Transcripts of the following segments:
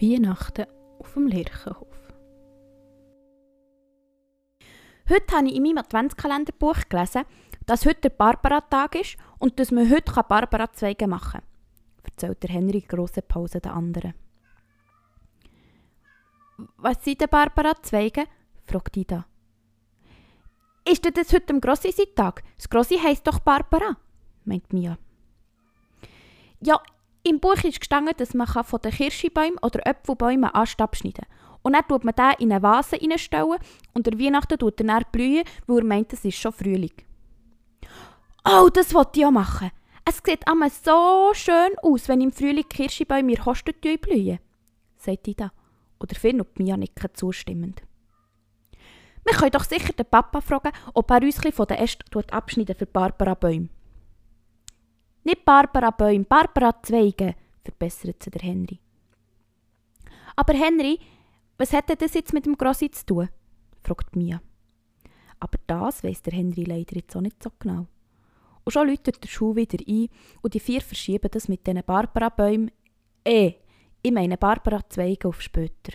Weihnachten auf dem Lerchenhof. Heute habe ich in meinem Adventskalenderbuch gelesen, dass heute der Barbara-Tag ist und dass man heute Barbara-Zweige machen kann, erzählt der Henry grosser Pause den anderen. Was sind denn Barbara-Zweige? fragt Ida. Ist denn das heute am Grossi Tag? Das Grossi heisst doch Barbara, meint Mia. Ja, im Buch ist gestanden, dass man von den Kirschbäumen oder Äpfelbäumen Ast abschneiden kann. Und dann tut man den in eine Vase reinstellen und der Weihnachten tut er blühen, weil er meint, es ist schon Frühling. Oh, das wollte ich auch machen. Es sieht immer so schön aus, wenn im Frühling Kirschbäume ihr Kosten blühen, sagt Ida. Oder Finn und Mia nicken zustimmend. Wir können doch sicher den Papa fragen, ob er uns von den Ästen abschneiden für Barbara Bäume. Nicht Barbara Bäume, Barbara Zweige, verbessert sie der Henry. Aber Henry, was denn das jetzt mit dem Grossi zu tun? fragt Mia. Aber das weiss der Henry leider jetzt auch nicht so genau. Und schon läutet der Schuh wieder ein und die vier verschieben das mit diesen Barbara-Bäumen. Eh, ich meine Barbara-Zweige auf später.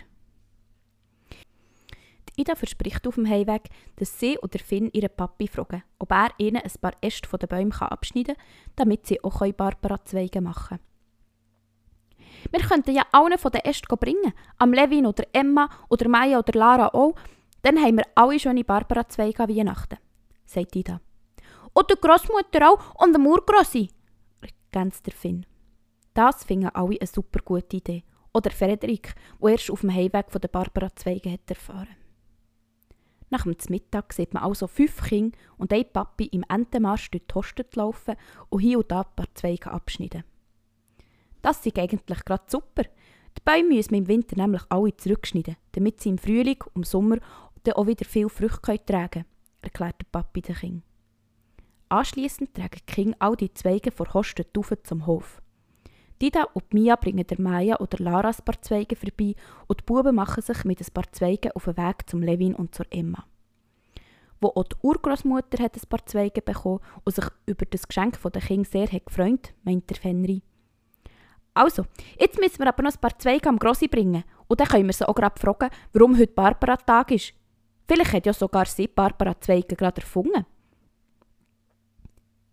Ida verspricht auf dem Heimweg, dass sie oder Finn ihren Papi fragen, ob er ihnen ein paar Äste von den Bäumen abschneiden kann, damit sie auch Barbara-Zweige machen können. Wir könnten ja allen von den Ästen bringen, am Levin oder Emma oder Maya oder Lara auch, dann haben wir alle schöne Barbara-Zweige an Weihnachten, sagt Ida. Und die Großmutter auch und der Murgrossi, ergänzt der Finn. Das finden alle eine super gute Idee. Oder Frederik, der erst auf dem Heimweg von der Barbara-Zweige hat erfahren. Nach dem Mittag sieht man also fünf Kinder und ein Papi im Entenmarsch durch die Hosten laufen und hier und da ein paar Zweige abschneiden. Das ist eigentlich gerade super. Die Bäume müssen wir im Winter nämlich alle zurückschneiden, damit sie im Frühling und im Sommer dann auch wieder viel Früchte tragen können, erklärt der Papi den Kindern. Anschliessend tragen die Kinder all die Zweige vor Hosten zum Hof. Dida und Mia bringen der Maya oder Lara ein paar Zweige vorbei und die Buben machen sich mit ein paar Zweigen auf den Weg zum Levin und zur Emma. Wo auch die Urgroßmutter hat ein paar Zweige bekommen und sich über das Geschenk der Kinder sehr hat gefreut, meint der Henry. Also, jetzt müssen wir aber noch ein paar Zweige am Grossi bringen und dann können wir sie auch gerade fragen, warum heute Barbara-Tag ist. Vielleicht hat ja sogar sie Barbara Zweige gerade erfunden.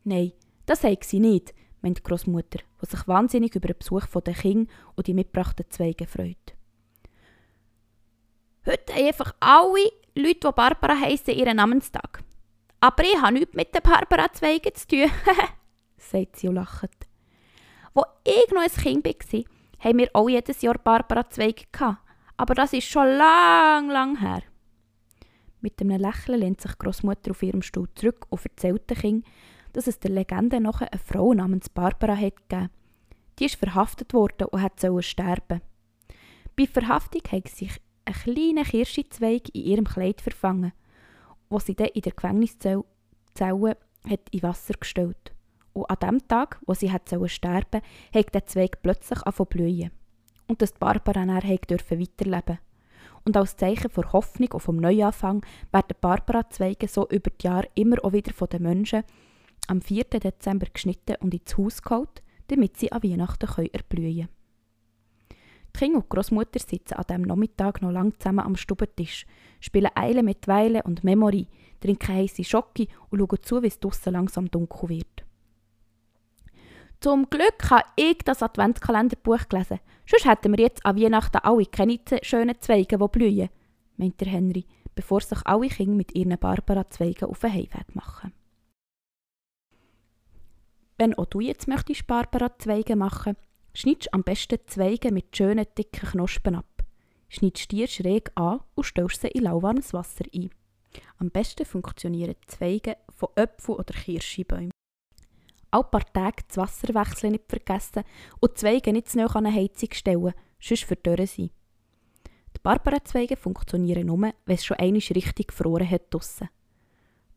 Nein, das sagt sie nicht, meint die Großmutter, die sich wahnsinnig über den Besuch der Kinder und die mitgebrachten Zweige freut. Heute haben einfach alle Leute, die Barbara heissen, ihren Namenstag. Aber ich habe nichts mit den Barbara-Zweigen zu tun, sagt sie und lacht. Als ich noch ein Kind war, haben wir auch jedes Jahr Barbara-Zweige Aber das ist schon lang, lang her. Mit einem Lächeln lehnt sich Großmutter auf ihrem Stuhl zurück und erzählt den Kindern, dass es der Legende nach eine Frau namens Barbara hat. Die ist verhaftet worden und hat sterben. Bei Verhaftung hat sich ein kleiner Kirschenzweig in ihrem Kleid verfangen, wo sie dann in der Gefängniszelle hat in Wasser gestellt. Und an dem Tag, wo sie hat sterben hat der Zweig plötzlich angefangen blühen. Und dass Barbara dann weiterleben Und als Zeichen vor Hoffnung und vom Neuanfang werden Barbara-Zweige so über die Jahre immer auch wieder von den Menschen am 4. Dezember geschnitten und ins Haus geholt, damit sie an Weihnachten erblühen können. Die Kinder und Großmutter sitzen an diesem Nachmittag noch lang zusammen am Stubentisch, spielen Eile mit Weile und Memory, trinken heiße Schocke und schauen zu, wie es draussen langsam dunkel wird. Zum Glück habe ich das Adventskalenderbuch gelesen. Sonst hätten wir jetzt an Weihnachten alle keine schönen Zweige, die blühen, meint der Henry, bevor sich alle Kinder mit ihren Barbara-Zweigen auf den Heimweg machen. Wenn auch du jetzt möchtest Barbara-Zweige machen, schneidest am besten Zweige mit schönen, dicken Knospen ab. Schneidest die schräg an und stellst sie in lauwarmes Wasser ein. Am besten funktionieren Zweige von Äpfel- oder Kirschbäumen. Alle paar Tage das Wasser wechseln nicht vergessen und die Zweige nicht zu nahe an eine Heizung stellen, sonst verdorren sie. Die Barbara-Zweige funktionieren nur, wenn es schon einmal richtig gefroren hat draussen.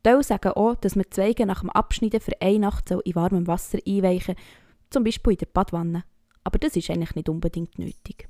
Teil sagen auch, dass man Zweige nach dem Abschneiden für eine Nacht in warmem Wasser einweichen soll, zum Beispiel in der Badwanne. Aber das ist eigentlich nicht unbedingt nötig.